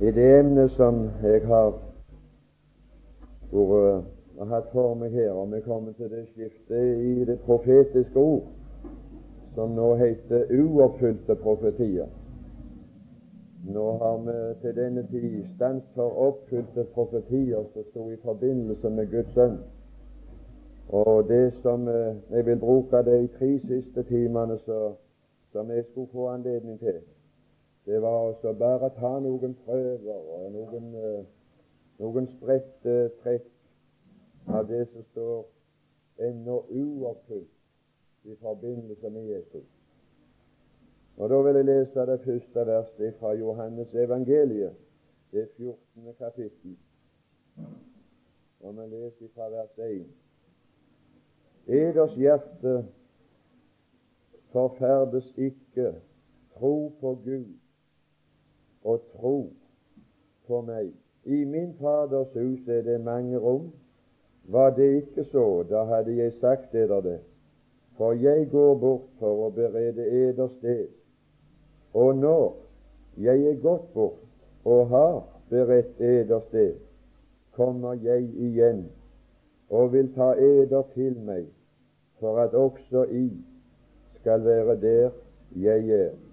I det emnet som jeg har vært, hatt for meg her, og vi kommer til det skiftet i det profetiske ord, som nå heter uoppfylte profetier. Nå har vi til denne tid stans for oppfylte profetier som sto i forbindelse med Guds sønn. Og det som eh, jeg vil bruke de tre siste timene som jeg skulle få anledning til, det var også bare å ta noen prøver og noen, uh, noen spredte trekk av det som står ennå uoppfylt i forbindelse med Jesus. Og Da vil jeg lese det første verset fra Johannes evangeliet, det 14. kapittel. Og vi leser fra vers 1. Eders hjerte forferdes ikke, tro på Gud og tro på meg. I min Faders hus er det mange rom. Var det ikke så, da hadde jeg sagt eder det. For jeg går bort for å berede eder sted. Og når jeg er gått bort og har beredt eder sted, kommer jeg igjen og vil ta eder til meg, for at også I skal være der jeg er.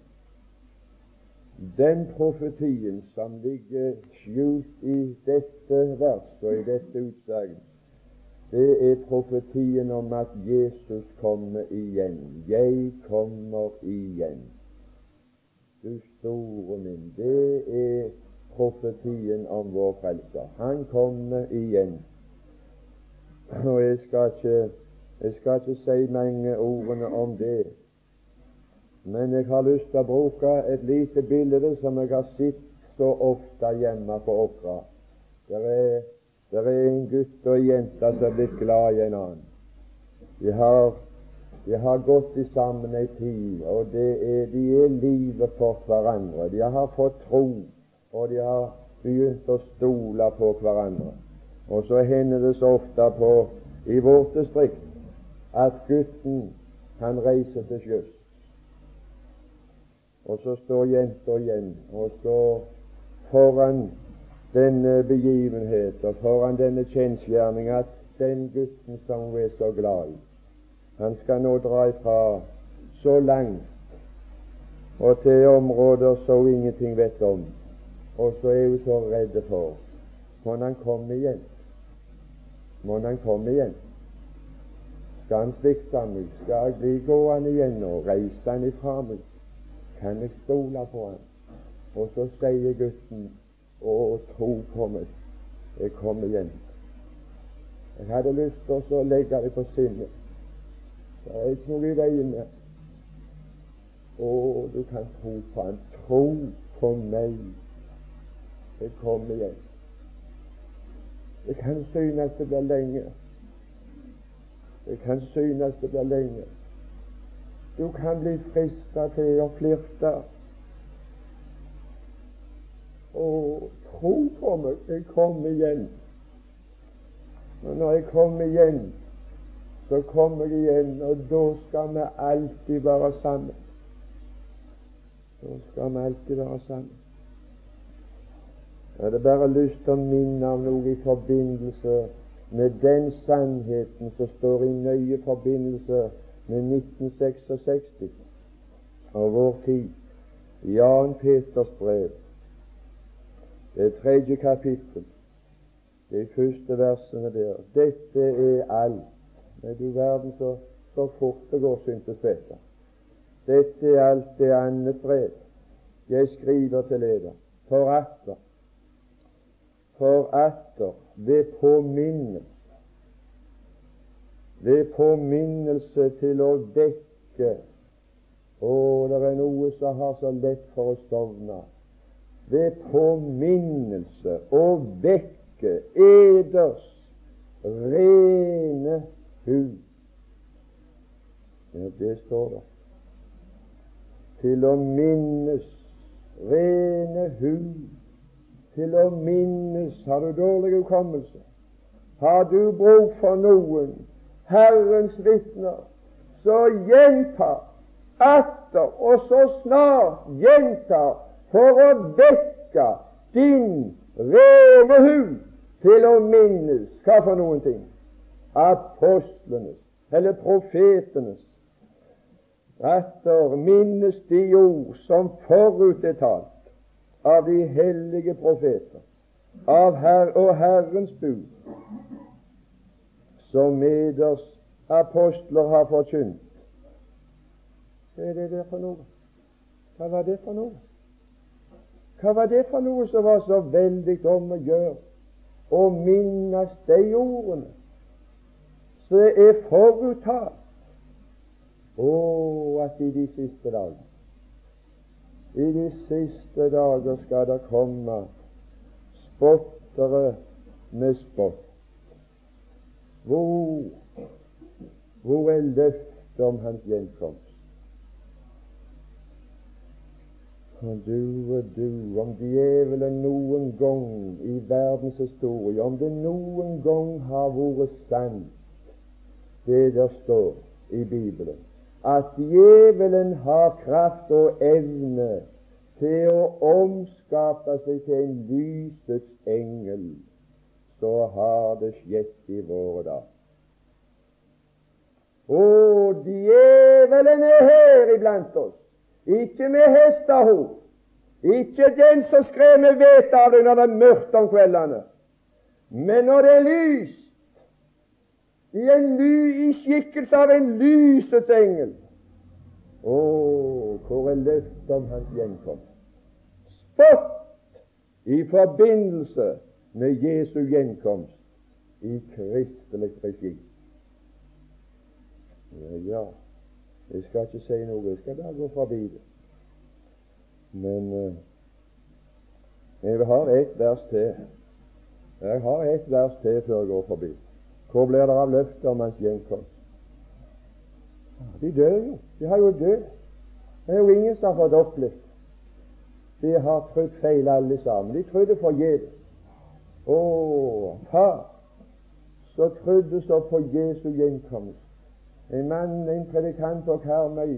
Den profetien som ligger skjult i dette verset og i dette utsagn, det er profetien om at Jesus kommer igjen. Jeg kommer igjen. Du store min, det er profetien om vår Frelser. Han kommer igjen. Og jeg skal ikke, jeg skal ikke si mange ordene om det. Men jeg har lyst til å bruke et lite bilde som jeg har sett så ofte hjemme på Åkra. Det er, der er en gutt og en jente som er blitt glad i en annen. De har de har gått sammen ei tid, og er, de er livet for hverandre. De har fått tro, og de har begynt å stole på hverandre. Og så hender det så ofte på i vårt distrikt at gutten kan reise til sjøs. Og så står jenta igjen, og så foran denne begivenhet og foran denne kjensgjerning at den gutten som hun er så glad i, han skal nå dra ifra så langt og til områder som hun ingenting vet om, og så er hun så redd for Må han komme igjen? Må han komme igjen? Skal han svikte meg? Skal jeg bli gående igjen og reise han ifra meg? Kan jeg stole på han? Og så sier gutten å, tro på meg, jeg kommer igjen. Jeg hadde lyst til å legge det på sinnet det er ikke i veien med. Å, du kan tro på Han. Tro på meg. Det kommer igjen. Det kan synes det blir lenge. Det kan synes det blir lenge. Du kan bli frista til å flirte. Og tro på meg, jeg kommer igjen. Og når jeg kommer igjen, så kommer jeg igjen, og da skal vi alltid være sammen. Da skal vi alltid være sammen. Jeg hadde bare lyst til å minne om noe i forbindelse med den sannheten som står i nøye forbindelse med 1966 og vår tid. Jan Peters brev, det tredje kapittel, de første versene der. Dette er alt Men du verden så, så fort det går, syntes dette. Dette er alt det annet brev jeg skriver til dere, for atter, for atter, ved påminnelse, ved påminnelse til å dekke Å, det er noe som har så lett for å sovne. Ved påminnelse å vekke eders rene hud. Ja, det står det. Til å minnes rene hud. Til å minnes Har du dårlig hukommelse? Har du bruk for noen Herrens vitner, så gjenta atter, og så snart gjenta for å vekke din rene hud til å minnes hva for noen ting? Apostlenes, eller profetenes, atter minnes de ord som forut er talt av de hellige profeter, av Herr og Herrens bud, som meders apostler har forkynt. Hva er det der for noe? Hva var det for noe? Hva var det for noe som var så veldig om å gjøre å minnes de ordene som er foruttalt? Å, at i de siste dager i de siste dager skal det komme spottere med spott. Hvor, hvor er løftet om hans gjenkomst? Og du og du, om djevelen noen gang i verdens historie, om det noen gang har vært sant, det der står i Bibelen, at djevelen har kraft og evne til å omskape seg til en lysets engel, så har det skjedd i våre dager. Å, djevelen er her iblant oss. Ikke med hestehov. Ikke den som vettet av det når det er mørkt om kveldene. Men når det er lyst, i, en ly, i skikkelse av en lysets engel. Å, hvor er løftet om hans gjenkomst? Spott i forbindelse med Jesu gjenkomst i kristelig regi. Ja. Jeg skal ikke si noe, jeg skal bare gå forbi det. Men uh, jeg har ett vers til. Jeg har ett vers til før jeg går forbi. Hvor blir det av løftet om hans gjenkomst? De dør jo. De har jo dødd. Det er jo ingen som har fått opplevd. De har trodd feil alle sammen. De trodde forgjeves. Å, far, så trodde så på Jesu gjenkomst. En mann, en predikant på Karmøy,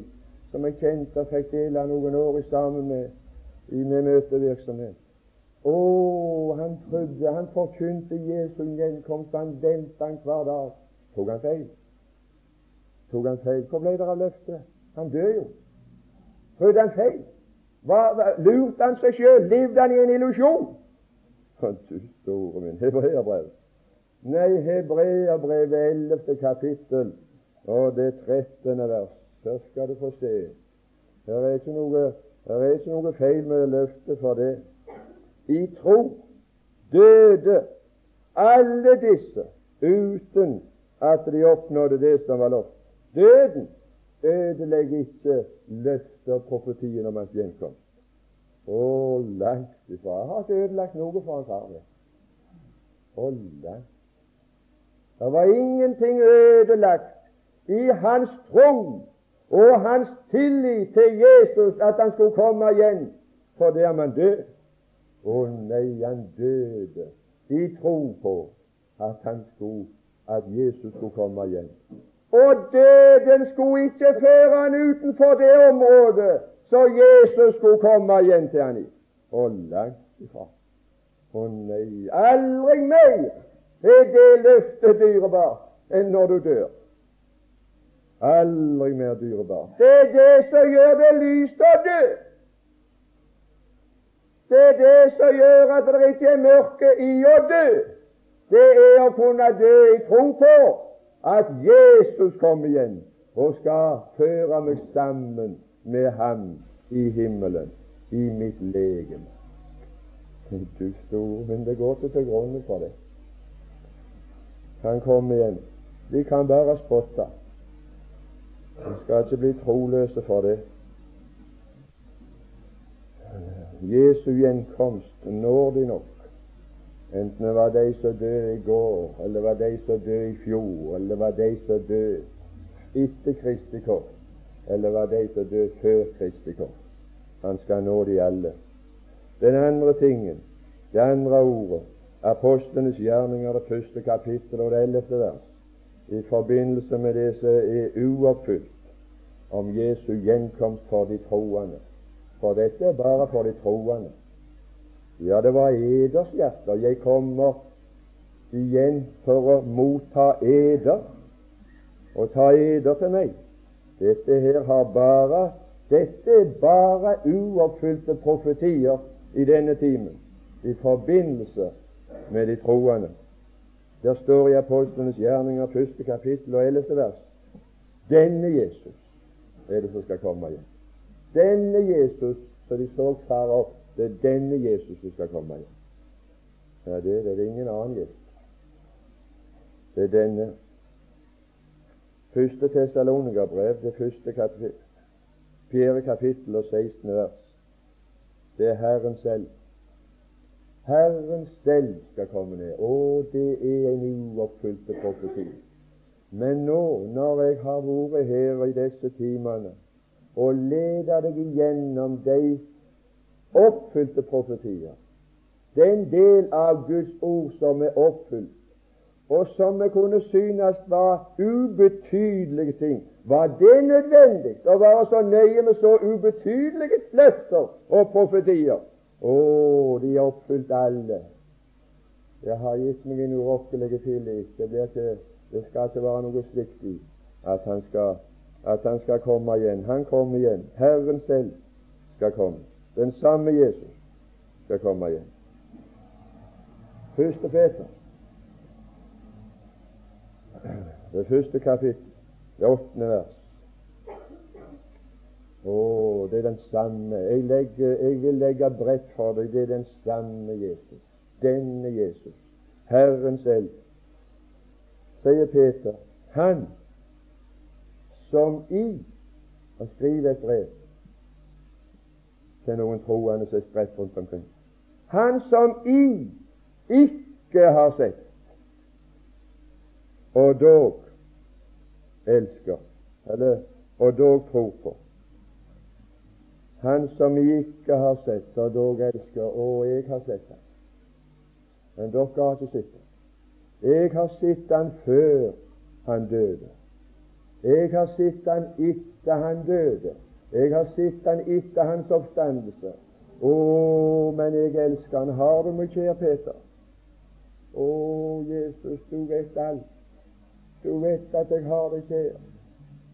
som jeg kjente og fikk dele noen år i sammen med i min møtevirksomhet. Å, han trodde, han forkynte Jesu gjenkomst, han ventet han hver dag. Tok han feil? Tok han feil? Hvor ble det av løftet? Han dør jo. Trodde han feil? Hva, lurte han seg sjøl? Levde han i en illusjon? Du store min hebreerbrev. Nei, hebreerbrevet, ellevte kapittel og det trettende vers. Her skal du få se. Her er ikke noe, her er ikke noe feil med løftet for det. I tro døde alle disse uten at de oppnådde det som var lovt. Døden ødelegger ikke løftet og profetien om hans gjenkomst. Å, langt ifra. Jeg har ikke ødelagt noe for hans arv. Å, langt. Det var ingenting ødelagt i hans tro og hans tillit til Jesus at han skulle komme igjen, for det er man død. Å nei, han døde i tro på at han skulle, at Jesus skulle komme igjen. Og døden skulle ikke føre han utenfor det området så Jesus skulle komme igjen til han i. Og langt ifra. Å nei, aldri mer er det løftet dyrebart enn når du dør. Aldri mer dyrebar. Det er det som gjør det lyst å dø. Det er det som gjør at det ikke er mørke i å dø. Det er å kunne dø i tro på at Jesus kommer igjen og skal føre meg sammen med ham i himmelen, i mitt legeme. Du store, men det går ikke til grunne for det. Han komme igjen. Vi kan bare spotte. Vi skal ikke bli troløse for det. Jesu gjenkomst når de nok, enten det var de som døde i går, eller det var de som døde i fjor, eller det var de som døde etter Kristi kors, eller var de som døde før Kristi kom. Han skal nå de alle. Den andre tingen, det andre ordet, apostlenes gjerninger, det første kapittel og det ellevte vers i forbindelse med det som er uoppfylt om Jesu gjenkomst for de troende. For dette er bare for de troende. Ja, det var eders hjerter. Jeg kommer igjen for å motta eder og ta eder til meg. Dette her har bare Dette er bare uoppfylte profetier i denne timen i forbindelse med de troende. Der står i Apostlenes gjerninger, første kapittel og ellevte vers denne Jesus er det som skal komme igjen. Denne Jesus så de så fare opp, det er denne Jesus som skal komme igjen. Ja, det, det er ingen annen Jesus. Det er denne. Første Tessalonika-brev, det første kapittel, fjerde kapittel og 16. vers. Det er Herren selv. Herren selv skal komme ned. Å, det er en uoppfylt profeti. Men nå, når jeg har vært her i disse timene og leder deg igjennom de oppfylte profetier, den del av Guds ord som er oppfylt, og som vi kunne synes var ubetydelige ting, var det nødvendig å være så nøye med så ubetydelige løfter og profetier? Å, de er oppfylt alle. Det har gitt meg en urokkelig tillit. Det, ikke, det skal ikke være noe slikt i at han, skal, at han skal komme igjen. Han kommer igjen. Herren selv skal komme. Den samme Jesus skal komme igjen. Første Peter, det første kapittel, det åttende vers. Å, det er den samme. Jeg, legger, jeg vil legge bredt for deg. Det er den samme Jesus. Denne Jesus. Herren selv. Sier Peter. Han som i Han skriver et brev til noen troende som er spredt rundt omkring. Han som i ikke har sett, og dog elsker, eller og dog tror på. Han som ikke har sett, og dog elsker. Og jeg har sett ham. Men dere har ikke sett ham. Jeg har sett ham før han døde. Jeg har sett ham etter han døde. Jeg har sett ham etter hans oppstandelse. Å, men jeg elsker han. Har du meg, kjære Peter? Å, Jesus, du vet alt. Du vet at jeg har ikke kjær.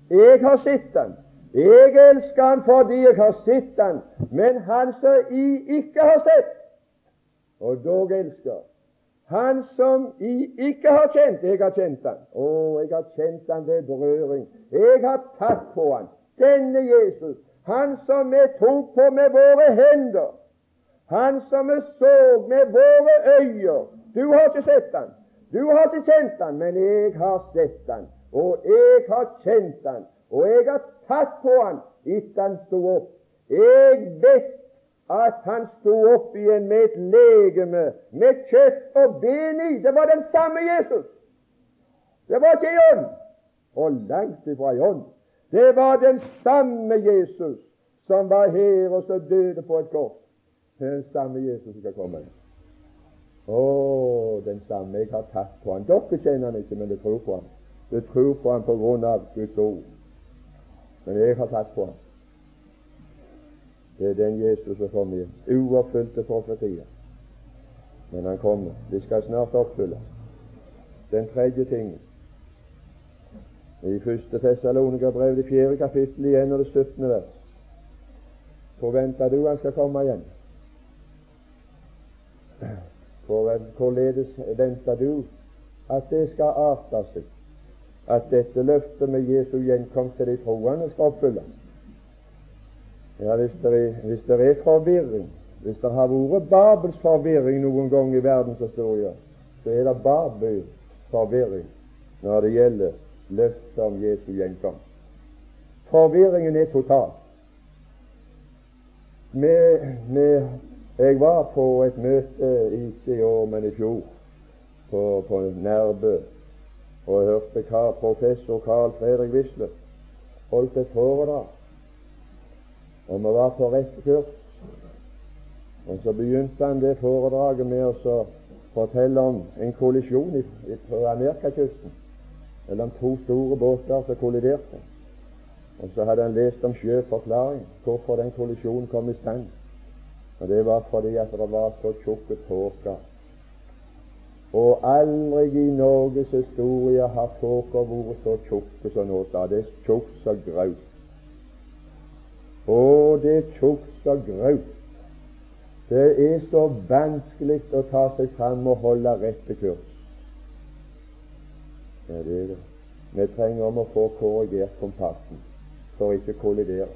Jeg har sett han. Jeg elsker han fordi jeg har sett han, men han som I ikke har sett, og dog elsker han som I ikke har kjent, jeg har kjent han. Å, jeg har kjent han ved berøring. Jeg har tatt på han. Denne Jesus, han som vi tok på med våre hender, han som vi så med våre øyne. Du har ikke sett han, du har ikke kjent han, men jeg har sett han, og jeg har kjent han. Og jeg har tatt på han etter han sto opp. Jeg vet at han sto opp igjen med et legeme med kjøtt og ben i. Det var den samme Jesus. Det var ikke John, og langt ifra i ånd. Det var den samme Jesus som var her og så døde på et kors. Den samme Jesus som skal komme. Å, den samme jeg har tatt på han. Dere kjenner han ikke, men dere tror på han. Du tror på han på grunn av Guds ord. Men jeg har tatt på han. Det er den Jesus som kommer igjen. Uoppfylte profetier. Men han kommer. De skal snart oppfylles. Den tredje tingen i første Tessalonika-brev, det fjerde kapittel igjen og det 17. vers. Forventer du han skal komme igjen? Hvorledes venter du at det skal arte seg? at dette løftet med Jesu gjenkomst til de troende skal oppfylles. Ja, hvis det, er, hvis det er forvirring, hvis det har vært Babels forvirring noen gang i verdenshistorien, så er det Babels forvirring når det gjelder løftet om Jesu gjenkomst. Forvirringen er total. Med, med, jeg var på et møte ikke i år, men i fjor, på, på Nærbø og jeg hørte hva professor Carl Fredrik Wisle holdt et foredrag. Og vi var på rett kurs. Og så begynte han det foredraget med å fortelle om en kollisjon på Amerikakysten mellom to store båter som kolliderte. Og så hadde han lest om sjøforklaring, hvorfor den kollisjonen kom i stand. Og Det var fordi at det var så tjukke tåker. Og aldri i Norges historie har tåker vært så tjukke som nå. Det er tjukt som graut. Og det er tjukt som graut. Det er så vanskelig å ta seg fram og holde rette kurs. Ja, det er det. Vi trenger om å få korrigert kompassen for ikke å kollidere,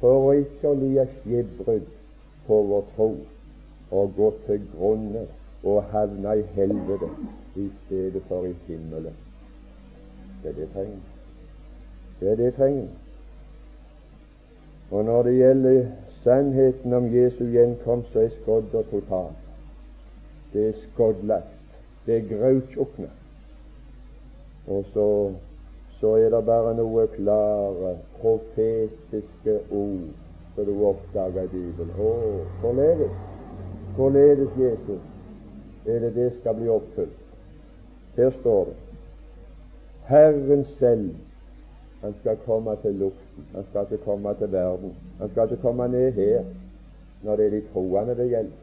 for ikke å lide skipbrudd på vår tro og gå til grunne og havne i helvete i stedet for i himmelen. Det er det trenger. Det er det trenger. Og når det gjelder sannheten om Jesu gjenkomst, så er skodda totalt. Det er skoddlagt. Det er grautjukna. Og så, så er det bare noe klare, profetiske ord som du oppdager Bibelen. Å, forledes. Forledes Jesus er det det skal bli oppfylt? Her står det Herren selv han skal komme til luften. Han skal ikke komme til verden. Han skal ikke komme ned her når det er de troende det gjelder.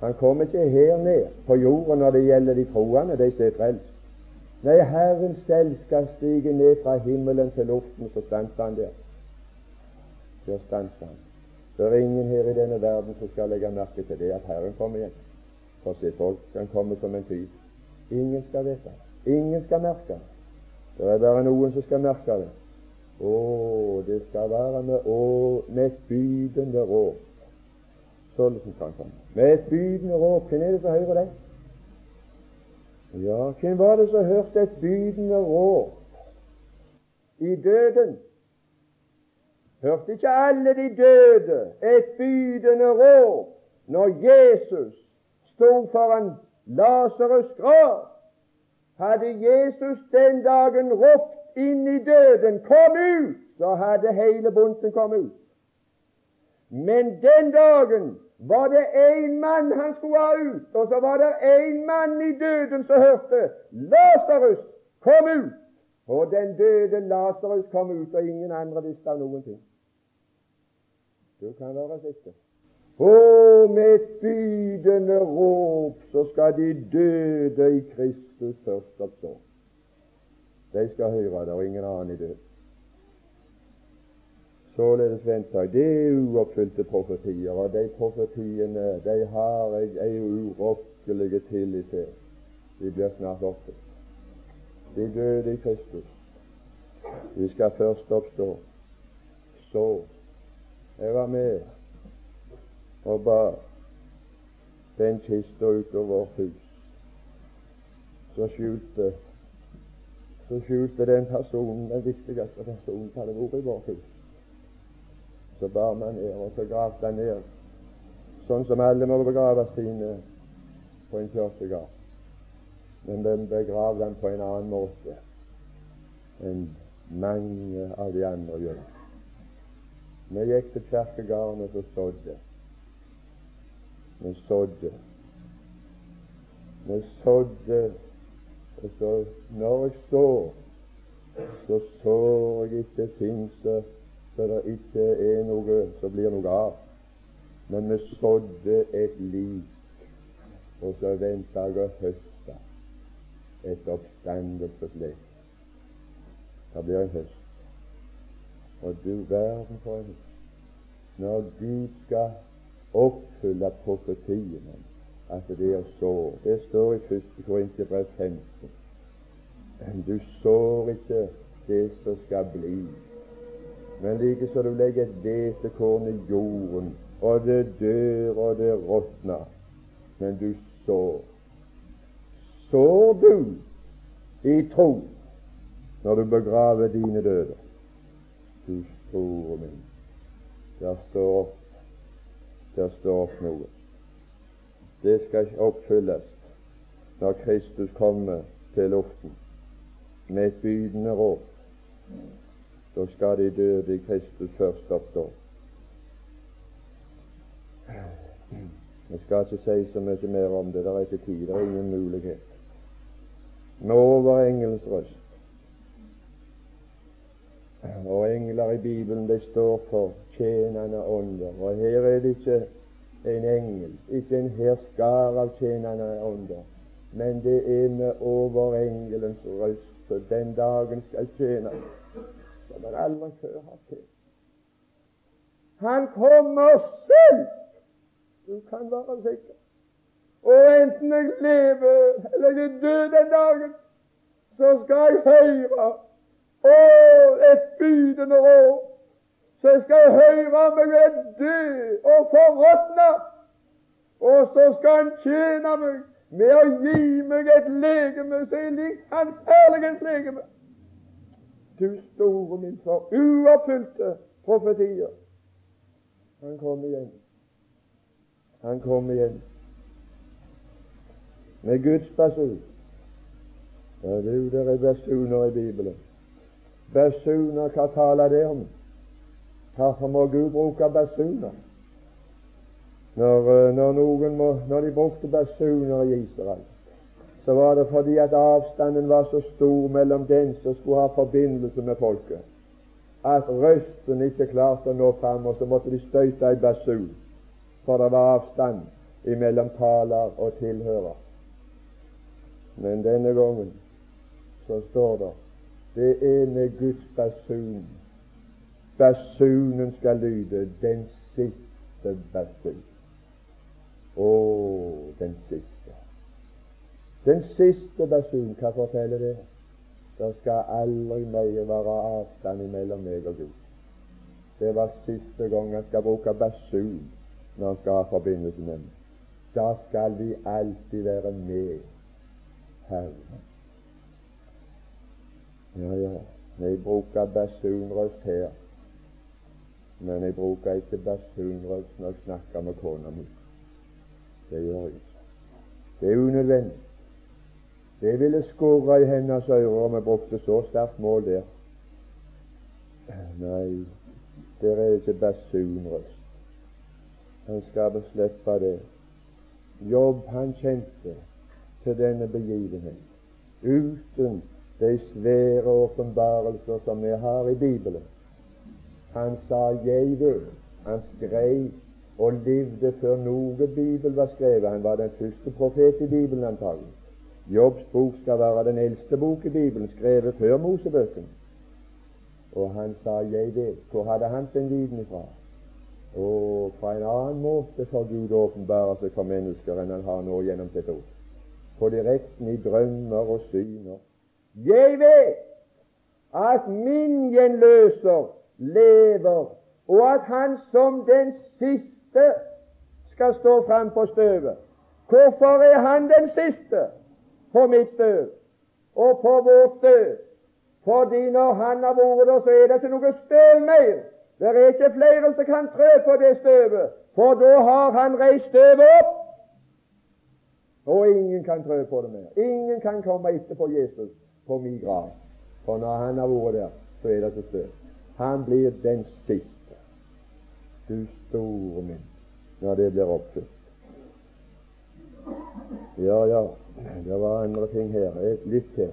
Han kommer ikke her ned på jorden når det gjelder de troende, de som er frelst. Nei, Herren selv skal stige ned fra himmelen til luften, så stanser han der. Der stanser han. Det er ingen her i denne verden som skal legge merke til det at Herren kommer igjen. For se, folk kan komme som en tyv. Ingen skal vite Ingen skal merke det. Det er bare noen som skal merke det. Å, det skal være med, å, med et bydende råp. Sånn kan komme. Med et bydende råp. Hvem er det som hører det? Ja, hvem var det som hørte et bydende råp i døden? Hørte ikke alle de døde et bydende råp når Jesus sto foran Lasarus' grav? Hadde Jesus den dagen ropt inn i døden 'Kom ut!', så hadde hele bunten kommet ut. Men den dagen var det én mann han skulle ha ut, og så var det én mann i døden som hørte 'Lasarus, kom ut!' Og den døde Lasarus kom ut, og ingen andre visste av noen ting. Du kan være sikker. Og med et bydende rop så skal de døde i Kristus først oppstå. De skal høre det, og ingen annen i død. Således venter jeg. Det er uoppfylte profetier, og de profetiene de har jeg ei urokkelig tillit til. De blir snart oppfylt. De døde i Kristus. De skal først oppstå. Så Jeg var med og bar den kista utover vårt hus. Så skjulte så skjulte den personen, den viktigste personen som hadde vært i vårt hus. Så bar man ned, og så gravde han ned, sånn som alle må begrave sine på en kirkegård. Men den begravde han på en annen måte enn mange av de andre gjør. Vi gikk til kirkegården og så sådde vi sådde. Vi sådde, og så når jeg så, så så jeg ikke ting så, så det ikke er noe som blir noe av. Men vi sådde et liv, og så venta jeg å høste et oppstandelsesliv. Det blir en høst. Og du verden for en. Når Gud skal oppfylle profetien at det er så. Det står i 1. Korinterbrev 15. Men du sår ikke det som skal bli. Men like så du legger et hvetekorn i jorden, og det dør og det råtner, men du sår. Sår du i tro når du begraver dine døde? Du store min, der står opp, der står opp noe. Det skal oppfylles når Kristus kommer til luften med et bydende råd. Da skal de døde i Kristus først oppstå. Jeg skal ikke si så mye mer om det, det er ikke tid, det er ingen mulighet. Nå var engelens røst og engler i Bibelen det står for tjenende ånder. Og her er det ikke en engel, ikke en herskar av tjenende ånder, men det er med over engelens røst. Så den dagen skal tjene som han aldri før har tjent. Han kommer selv! Du kan være sikker. Og enten jeg lever eller jeg død den dagen, så skal jeg høre Å, et bydende råd! Så jeg skal høre meg ved er død og forråtne, og så skal han tjene meg med å gi meg et legeme som er likt hans herlighets legeme. Du store min for uoppfylte profetier. Han kom igjen. Han kom igjen med Guds basun. Ja, du, der er basuner i Bibelen. Basuner, hva taler det om? Hvorfor må Gud bruke basuner? Når, eh, når, noen må, når de brukte basuner i Israel, så var det fordi at avstanden var så stor mellom den som skulle ha forbindelse med folket, at røsten ikke klarte å nå fram, og så måtte de støyte i basun, for det var avstand mellom taler og tilhører. Men denne gangen så står det det er med Guds basun. Basunen skal lyde den siste basun. Å, den siste. Den siste basun, hva forteller det? Det skal aldri mer være avstand mellom meg og Gud. Det var siste gang han skal bruke basun når han skal ha forbindelse med meg. Da skal vi alltid være med Herren. Ja, ja, jeg bruker basunrøst her, men jeg bruker ikke basunrøst når jeg snakker med kona mi. Det gjør jeg ikke. Det er unødvendig. Det ville skåre i hennes ører om jeg brukte så sterkt mål der. Nei, der er ikke basunrøst. Han skal beslippe det. Jobb han kjente til denne begivenhet uten de svære åpenbarelser som vi har i Bibelen. Han sa 'jeg vil'. Han skrev og levde før noe Bibel var skrevet. Han var den første profet i Bibelen antagelig. Jobbs bok skal være den eldste bok i Bibelen, skrevet før Mosebøken. Og han sa 'jeg vet'. Hvor hadde han sin viten ifra? Og fra en annen måte for Gud åpenbare seg for mennesker enn han har nå gjennom sitt ord. På direkten i drømmer og syner. Jeg vet at min gjenløser lever, og at han som den siste skal stå fram på støvet. Hvorfor er han den siste på mitt støv og på vårt støv? Fordi når han har vært der, så er det ikke noe støv mer. Det er ikke flere som kan trø på det støvet, for da har han reist støvet opp. Og ingen kan trø på det mer. Ingen kan komme etterpå Jesus på min grav. For når han har vært der, så er det så støv. Han blir den siste. Du store min, når det blir oppfylt. Ja, ja, det var andre ting her. Litt til.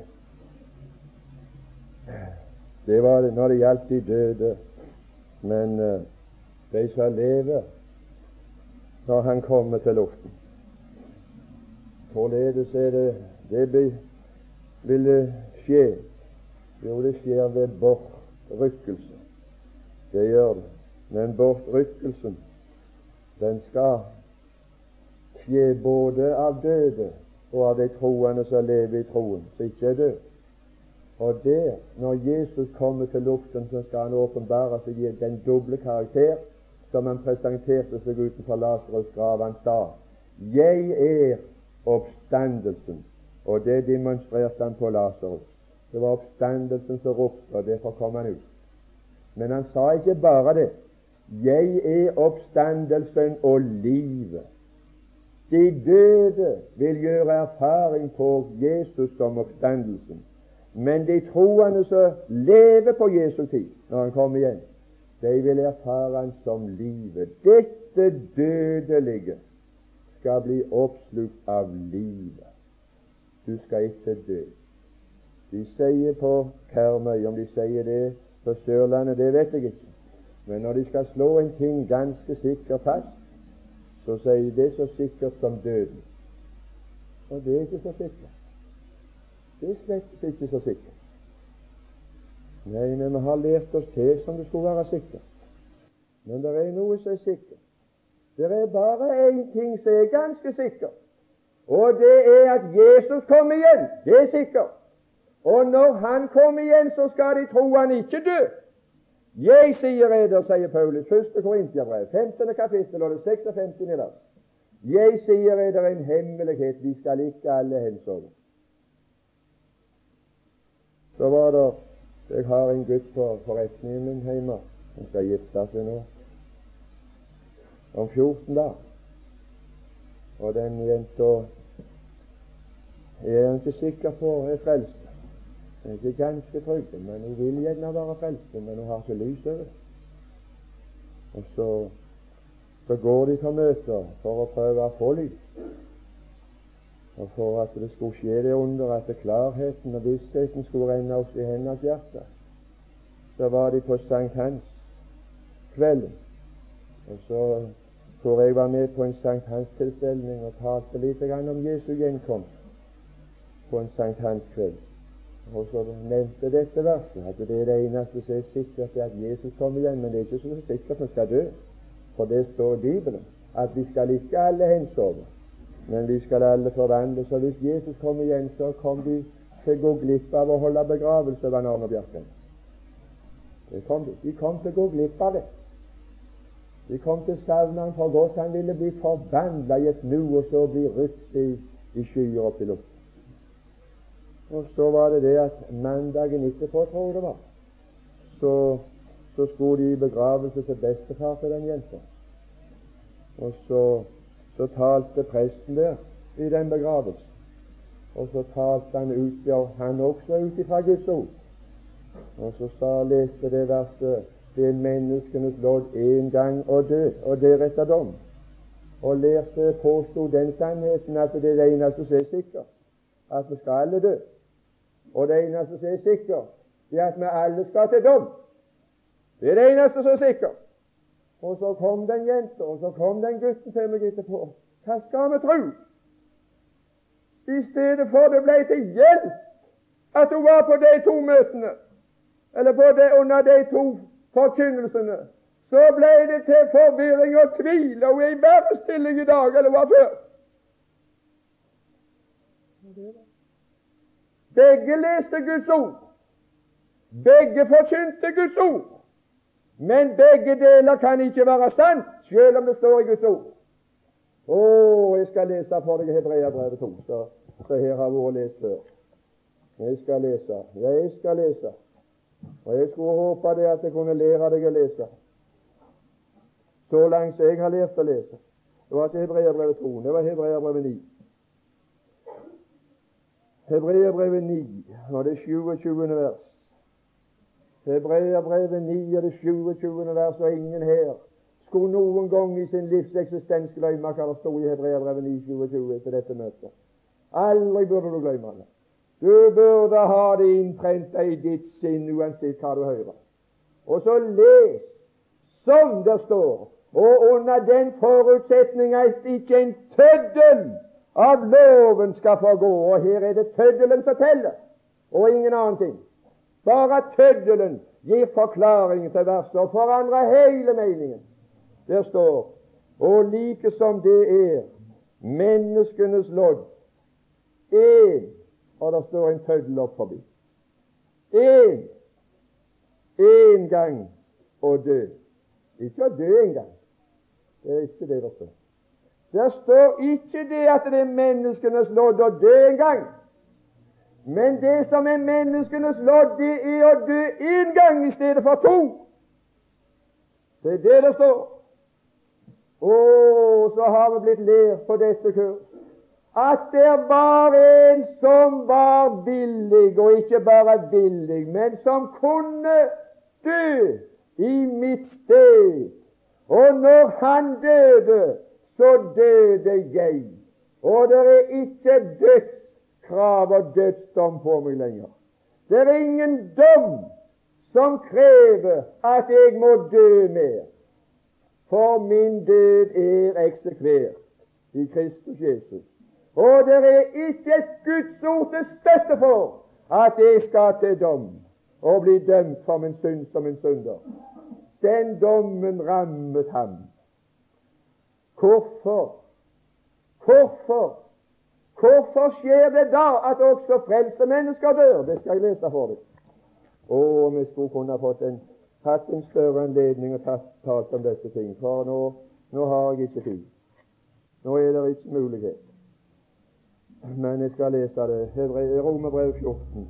Det var det når det gjaldt de døde. Men uh, de skal leve når han kommer til luften. Hvorledes er det det ville skje? Jo, det skjer ved bortrykkelse. Det gjør det. Men bortrykkelsen, den skal skje både av døde og av de troende som lever i troen, som ikke er død. Og der, når Jesus kommer til luften, så skal han åpenbare seg i den doble karakter som han presenterte seg utenfor Lasarus' grav. Han sa, 'Jeg er oppstandelsen', og det demonstrerte han på Lasarus. Det var oppstandelsen som ropte, og derfor kom han ut. Men han sa ikke bare det. Jeg er oppstandelsen og livet. De døde vil gjøre erfaring på Jesus som oppstandelsen. Men de troende som lever på Jesu tid, når han kommer igjen, de vil erfare han som livet. Dette dødelige skal bli oppslukt av livet. Du skal ikke dø. De sier på Karmøy, om de sier det På Sørlandet, det vet jeg ikke. Men når de skal slå en ting ganske sikkert fast, så sier de det så sikkert som døden. Og det er ikke så sikkert. Det er slett ikke så sikkert. Nei, men vi har lært oss til som det skulle være sikkert. Men det er noe som er sikkert. Det er bare én ting som er ganske sikkert, og det er at Jesus kommer igjen. Det er sikkert. Og når Han kommer igjen, så skal de tro Han ikke dø. Jeg sier eder, sier Paulus, 1. Korintiabrev, 15. kapittel og det 56. vers. Jeg sier eder en hemmelighet, vi skal ikke alle hensove. Så var det Jeg har en gutt på forretningen min hjemme. Han skal gifte seg nå om 14 dager. Og den jenta er jeg ikke sikker på er frelst. Hun er ikke ganske trygg, men hun vil gjerne være frelst, men hun har ikke lys over. Og så, så går de til møter for å prøve å få lys. Og for at det skulle skje det under at klarheten og vissheten skulle renne oss i hennes hjerte, så var de på Sankt Hans kvelden. Og så hvor jeg var med på en Sankt Hans-tilstelning og talte litt om Jesu gjenkomst på en Sankt Hans-kveld. Og så nevnte dette verset at det er det eneste som er sikkert, er at Jesus kommer igjen. Men det er ikke så sikkert han skal dø. For det står i Bibelen at vi skal ikke alle hensove, men vi skal alle forvandles. Og hvis Jesus kommer igjen, så kommer vi til å gå glipp av å holde begravelse ved Arne Bjerken. Det kom de. De kom til å gå glipp av det. De kom til å savne ham for godt. Han ville bli forvandla i et nu, og så bli rykt i, i skyer opp i luften. Og så var det det at mandagen etterpå, tror jeg det var, så, så skulle de i begravelse til bestefar til den jenta. Og så, så talte presten der i den begravelsen. Og så talte han ut, ja, han også ut ifra Guds ord. Og så sa, leste det verset det er menneskenes lodd en gang å dø, og deretter dom. Og lærte påsto den sannheten at det er det eneste som er sikkert, at vi skal alle dø. Og det eneste som er sikkert, det er at vi alle skal til dom. Det er det eneste som er sikkert. Og så kom den jenta, og så kom den gutten til meg etterpå. Hva skal vi tro? I stedet for det ble til hjelp at hun var på de to møtene, eller på det, under de to forkynnelsene, så ble det til forvirring og tvil, og hun er i verre stilling i dag enn hun var før. Det var begge leste Guds ord. Begge forkynte Guds ord. Men begge deler kan ikke være sant, selv om det står i Guds ord. Å, jeg skal lese for deg Hebreabrevet 2, så, så her har vært lest før. Jeg skal lese. Jeg skal lese. Og jeg skulle håpe det at jeg kunne lære deg å lese. Så langt jeg har lært å lese. Det var ikke Hebreabrevet 2, det var Hebreabrevet 9. Hebreerbrevet 9 og det 27. vers. Hebreabrevet 9 og det 27. vers, og ingen her skulle noen gang i sin livs eksistens glemme hva det sto i Hebreabrevet 9, 27 etter dette møtet. Aldri burde du glemme det. Du burde ha det innprenta i ditt sinn uansett hva du hører. Og så les som det står, og under den forutsetning at ikke en tøddel av loven skal få gå. Og her er det tøddelen som teller, og ingen annen ting. Bare tøddelen gir forklaringen til verset og forandrer hele meningen. Der står og like som det er menneskenes lodd én Og det står en tøddel opp forbi. Én én gang å dø. Ikke å dø en gang. Det er ikke det det står. Det står ikke det at det er menneskenes lodd å dø en gang. Men det som er menneskenes lodd, det er å dø én gang i stedet for to. Det er det det står. Å, så har vi blitt lært på dette kurs at det var en som var villig, og ikke bare villig, men som kunne dø i mitt sted. Og når han døde, så døde jeg. Og det er ikke dødskrav og dødsdom på meg lenger. Det er ingen dom som krever at jeg må dø mer. For min død er eksekvert i Kristus Jesus. Og det er ikke et Guds ord til støtte for at jeg skal til dom og bli dømt for min synd som en synder. Den dommen rammet ham. Hvorfor? Hvorfor? Hvorfor skjer det da at også frelste mennesker dør? Det skal jeg lese for deg. Å, om jeg skulle kunne fått en, hatt en større anledning og tatt, talt om disse ting, for nå, nå har jeg ikke tid. Nå er det ikke mulighet. Men jeg skal lese det. Romerbrev 14.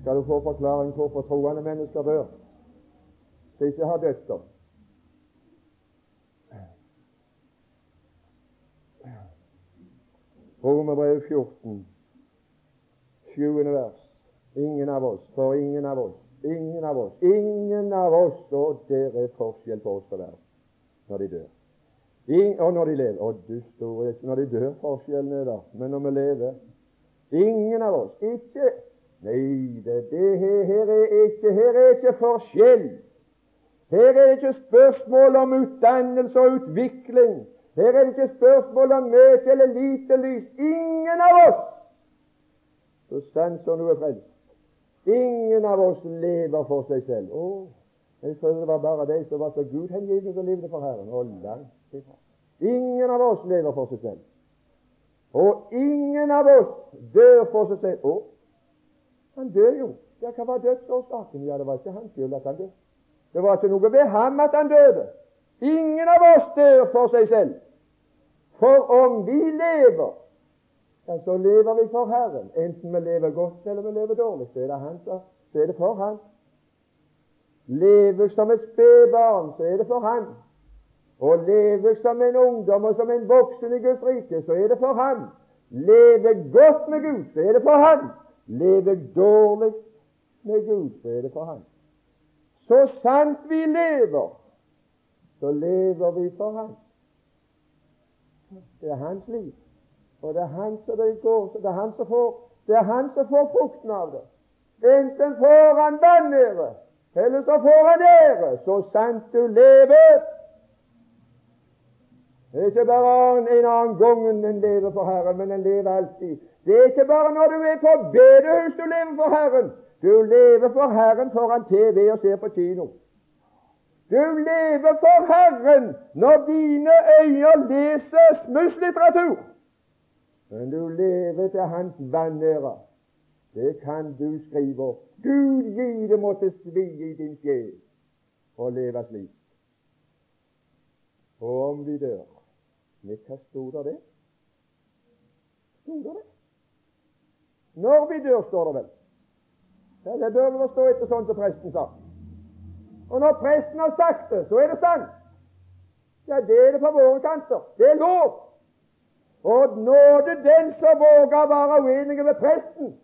Skal du få forklaring på hvorfor troende mennesker dør Det ikke har dødsdom. Romerbrev 14, sjuende vers. Ingen av oss, for ingen av oss, ingen av oss, ingen av oss, og der er forskjell på oss og verden når de dør. In, og når de lever. Å, du store, når de dør, forskjellen er der. Men når vi lever Ingen av oss. Ikke Nei, det, det her, her, er ikke, her er ikke forskjell. Her er ikke spørsmål om utdannelse og utvikling. Her er det ikke spørsmål om mye eller lite lys. Ingen av oss, så sant som er frelst, ingen av oss lever for seg selv. Å, jeg trodde det var bare de som var så gudhengivne, som levde for Herren. Å, langt ifra. Ingen av oss lever for seg selv. Og ingen av oss dør for seg selv. Å, han dør jo. Ja, hva var dødsårsaken? Ja, det var ikke hans skyld at han døde. Det var ikke noe ved ham at han døde. Ingen av oss dør for seg selv. For om vi lever, ja, så lever vi for Herren. Enten vi lever godt eller vi lever dårlig, så er det, han, så er det for Han. Lever som et spedbarn, så er det for Han. Og lever som en ungdom og som en voksen i Guds rike, så er det for Han. Leve godt med Gud, så er det for Han. Leve dårlig med Gud, så er det for Han. Så sant vi lever, så lever vi for Han. Det er hans liv. Og det er han som det går, det er han som får, det er han som får frukten av det. Enten får han vanære, eller så får han ære, så sant du lever. Det er ikke bare en annen gang en lever for Herren, men en lever alltid. Det er ikke bare når du er på bedehus du lever for Herren. Du lever for Herren foran TV og ser på kino. Du lever for Herren når dine øyne leser smusslitteratur. Men du lever til Hans vanære. Det kan du skrive. Gud gi det måtte svi i din sjel og leve slik. Og om vi dør Men hva sto det det? Sto det det? Når vi dør, står det vel. Det bør vel stå etter sånn som presten sa. Og når presten har sagt det, så er det sant. Ja, det er det på våre kanter. Det er lov. Og nåde den som våger å være uenige med presten,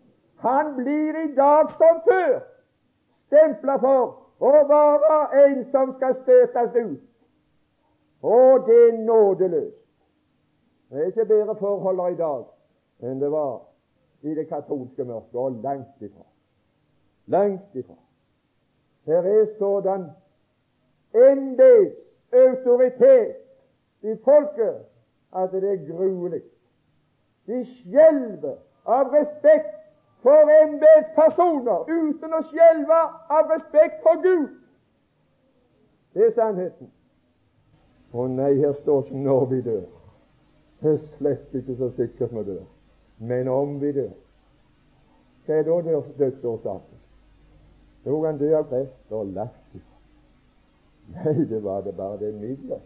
han blir i dag som før stempla for å være en som skal støtes ut. Og det er nådeløst. Det er ikke bedre forhold i dag enn det var i det katolske mørket, og langt ifra. Langt ifra. Her er sådan embetsautoritet i folket at det er gruelig. De skjelver av respekt for embetspersoner uten å skjelve av respekt for Gud. Det er sannheten. Å nei, her står ikke 'når vi dør'. Det er slett ikke så sikkert vi dør. Men om vi dør, hva er da dødsårsaken? Jo, han død av kreft og lagt Nei, det var det bare det middelet.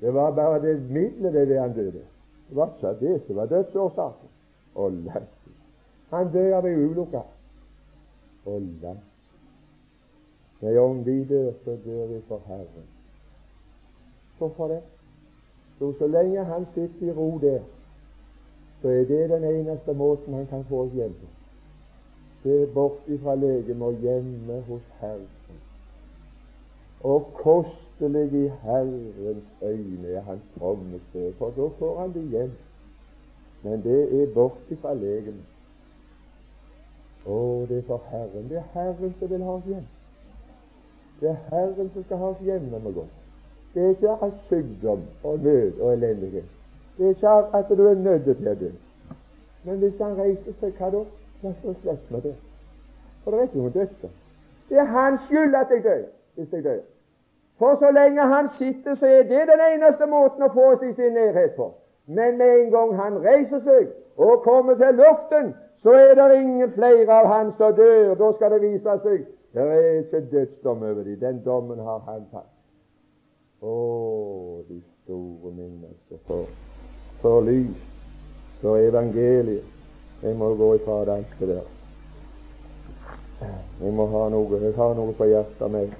Det var bare det middelet det ved han døde. Det var ikke det som var dødsårsaken. Og lagt han døde av ei ulykke. Og la Nei, om vi dør, så dør vi for Herren. Hvorfor det? Jo, så lenge han sitter i ro der, så er det den eneste måten han kan få oss hjem på. Er bort ifra legemet og hjemme hos Herren. Og kostelig i Herrens øyne er hans fromme sted, for da får han det hjem. Men det er bort ifra legemet. Å, det er for Herren. Det er Herren som vil ha oss hjem. Det er Herren som skal ha oss hjemme med godt. Det er ikke av sykdom og nød og elendighet. Det er ikke av at du er nødt til å dø. Men hvis han reiser seg, hva da? Ja, så slett med det. For det er ikke noen dødsdom. Det er hans skyld at jeg dør, hvis jeg dør. For så lenge han sitter, så er det den eneste måten å få i sin nærhet på. Men med en gang han reiser seg og kommer til luften, så er det ingen flere av han som dør. Da skal det vise seg det er ikke dødsdom over dem. Den dommen har han tatt. Å, de store minnelser for, for lys, for evangeliet. Jeg må gå ifra det alt der. Jeg må ha noe, jeg har noe på hjertet mitt.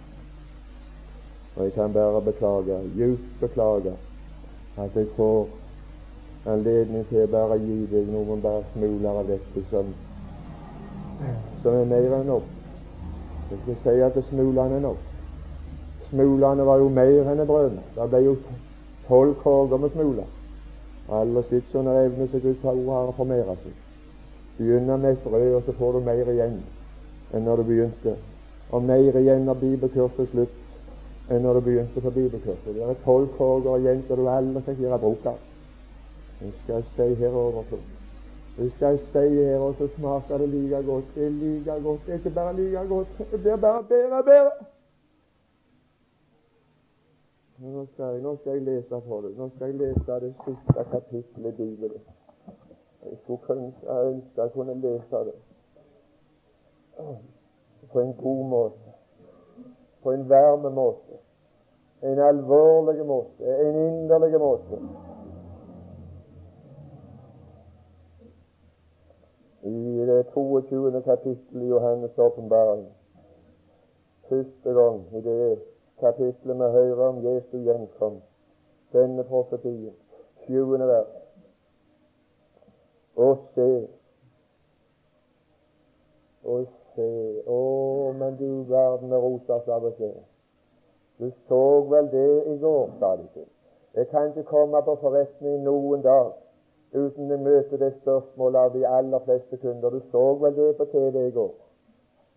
Og jeg kan bare beklage, djupt beklage, at jeg får anledning til å bare gi deg noen bare smuler av dette som, som er mer enn nok. Jeg skal si at smulene er nok. Smulene var jo mer enn brødene. Det ble jo tolv korger med smuler. Alle sitter under evne som Guds ord har å seg. Begynner med et brød, og så får du mer igjen enn når du begynte. Og mer igjen når bibelkurset er slutt enn når du begynte på bibelkurset. Det er tolv korger igjen som du aldri fikk gjøre bruk av. Vi skal si her overfor. Vi skal si her, og så smaker det like godt. Det er like godt. Det er ikke bare like godt, det blir bare bedre og bedre. Nå skal, jeg, nå skal jeg lese for deg. Nå skal jeg lese det siste kapittelet i Bibelen. Jeg skulle ønske jeg kunne lese det. På en god måte. På en varm måte, en alvorlig måte, en inderlig måte. I det 22. kapittelet i Johannes' åpenbaring, første gang i det kapittelet vi hører om Jesu gjenkomst, denne profetien, sjuende vers, og se og se Å, men du verden er rotas av å se. Du så vel det i går, sa de til. Jeg kan ikke komme på forretning noen dag uten å møte det spørsmålet av de aller fleste kunder. Du så vel det på TV i går?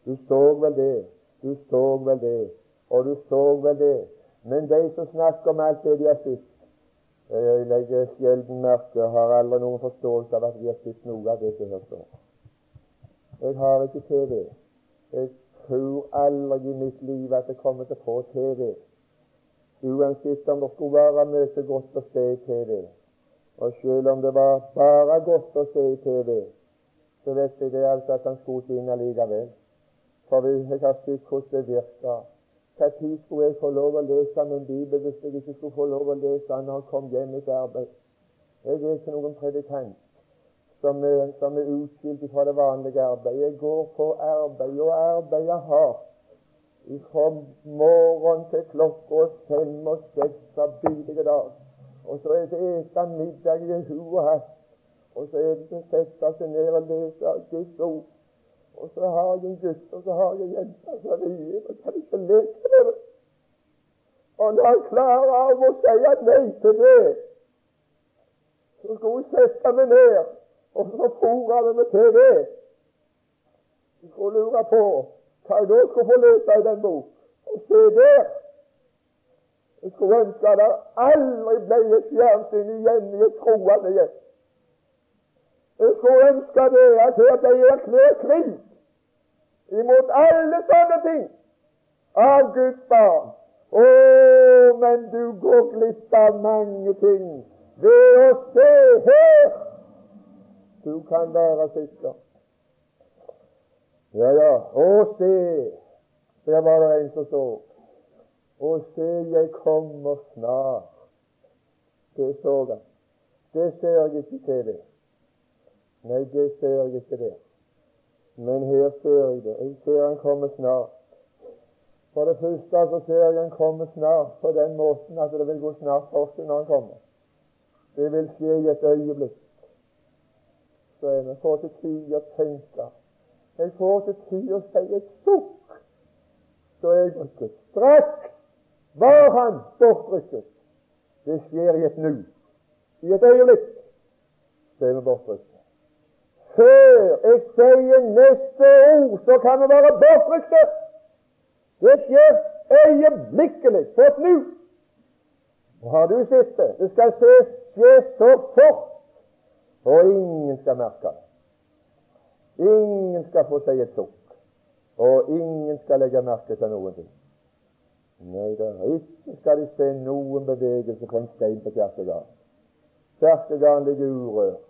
Du så vel det? Du så vel det? Og du så vel det? Men de som snakker om alt det de har sett Jeg legger sjelden merke har aldri noen forståelse av at vi har sett noe av det som her står. Jeg har ikke TV. Jeg tror aldri i mitt liv at jeg kommer til å få TV. Uansett om det skulle være mye godt å se i TV. Og selv om det var bare godt å se i TV, så vet jeg det altså at han ikke inn allikevel. For jeg har sett hvordan det virker. Når skulle jeg få lov å lese min bibel hvis jeg ikke skulle få lov å lese den når jeg kom hjem etter arbeid? Jeg er ikke noen predikant som er, som er utskilt fra det vanlige arbeidet. Jeg går på arbeid og arbeidet hardt fra morgen til klokka fem og seks av bidige dag. Og så er det ete middag i hu og. Og så er det å sette seg ned og lese Guds ord. Og så har jeg en gutt, og så har jeg en jente rier, og kan ikke leke med det. Og når jeg klarer av å si nei til det, så skal hun sette meg ned og så fôra vi med TV. Du skulle lure på hva jeg da skulle få lese i den bok. Og se der! Jeg skulle ønske det aldri ble et fjernsyn igjen i et troende hjem. Jeg ønsker ønske det at jeg erklært krig imot alle sånne ting av Guds barn. Å, men du går glipp av mange ting ved å se her du kan være sikker. Ja, ja. Å, se, der var det en som så. Å, se, jeg kommer snart. Det så han. Det ser jeg ikke til det. Nei, det ser jeg ikke der. Men her ser jeg det. Jeg ser han komme snart. For det første så ser jeg han komme snart på den måten at det vil gå snart for seg når han kommer. Det vil skje i et øyeblikk så jeg får til tid å tenke. Jeg får til tid å si et sukk. Så jeg brukket. Straks var han bortrykket. Det skjer i et nu. I et øyeblikk så er vi bortrykket. Før jeg sier neste ord, så kan vi være bortrykte. Det skjer øyeblikkelig, på nå. Og har du sett det? Det skal skje, så fort, og ingen skal merke det. Ingen skal få seg et sukk, og ingen skal legge merke til noen ting. Nei da, ikke skal de se noen bevegelse på en stein på kirkegården. Kirkegården ligger urørt.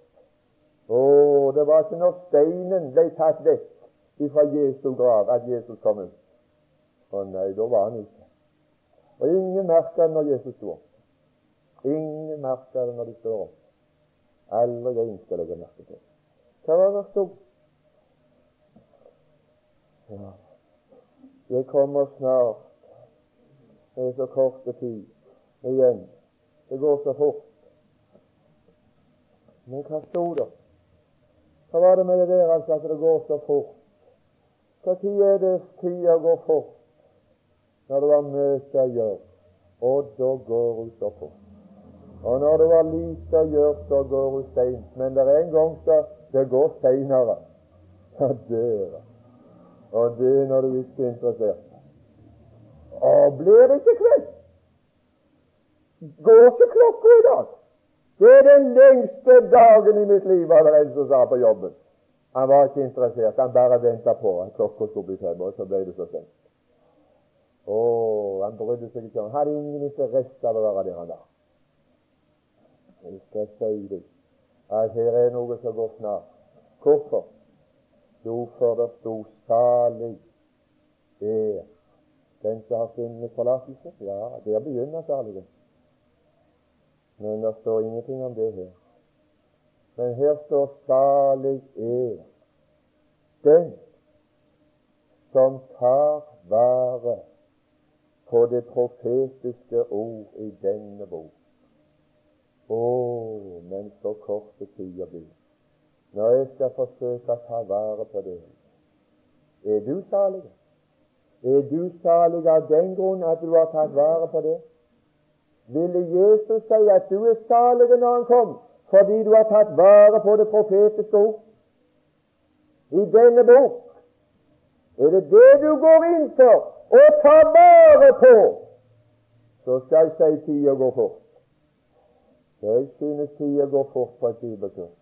Å, det var ikke når steinen ble tatt vekk fra Jesu grav at Jesus kom ut. Å nei, da var han ute. Og ingen merka det når Jesus sto opp. Ingen merka det når de står opp. Aldri en skal legge merke til. Hva var det som Ja. Det kommer snart. Det er så kort tid igjen. Det går så fort. Men hva sto det? Hva var det med det der altså at det går så fort? Når er det tida går fort? Når det var mye å gjøre. Og da går hun så fort. Og når det var lite å gjøre, så går hun seint. Men det er en gang så det går seinere. Ja, døra. Og det når du ikke er interessert. Og blir det ikke kveld? Går ikke klokka i dag? Det er den lengste dagen i mitt liv, var det en som sa på jobben. Han var ikke interessert, han bare venta på at klokka skulle bli fem, og så ble det så sent. Å, han brydde seg ikke om Hadde ingen interesse av å være der han var. Jeg skal si deg at her er noe som går snart. Hvorfor? Jo, for det sto salig er den som har funnet forlatelse. Ja, der begynner saligheten. Men det står ingenting om det her. Men her står 'salig er den som tar vare på det profetiske ord i denne bok. Å, men så korte tider blir. Når jeg skal forsøke å ta vare på det, er du salig? Er du salig av den grunn at du har tatt vare på det? Ville Jesus si at du er salig når han kom, fordi du har tatt vare på det profetiske ord. I denne bok er det det du går inn for å ta vare på. Så skal jeg si tida går fort. Jeg synes tida går fort på et bibelkurs,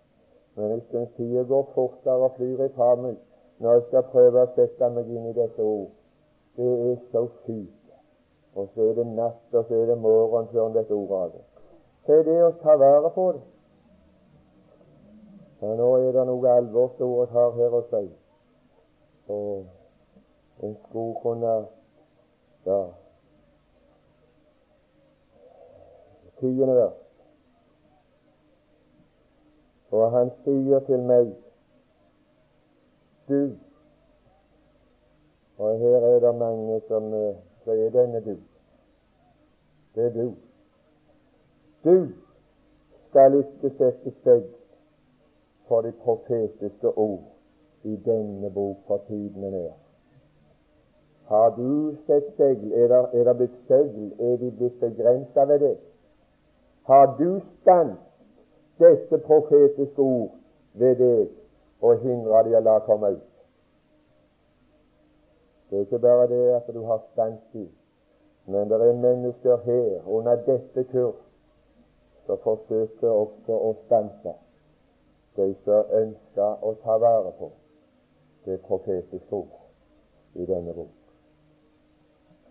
men jeg synes tida går fortere og flyr i meg når jeg skal prøve å sette meg inn i dette ord. Det er så fint og så er det natt, og så er det morgen før dette ordet av det. Så er det å ta vare på det. Ja, nå er det noe alvorsordet har her å si. Og en skulle kunne Ja Tiende vers. Og han sier til meg Du Og her er det mange som eh, så er denne du. Det er du. Du skal ikke sette seg for de profetiske ord i denne bok for tidene ned. Har du sett segl? Er det, er det blitt segl? Er vi blitt begrensa ved det? Har du stanset disse profetiske ord ved deg og hindra de å la komme ut? Det er ikke bare det at du har stans i, men det er mennesker her under dette kurs som forsøker også å stanse de som ønsker å ta vare på det profetiske ord i denne bok.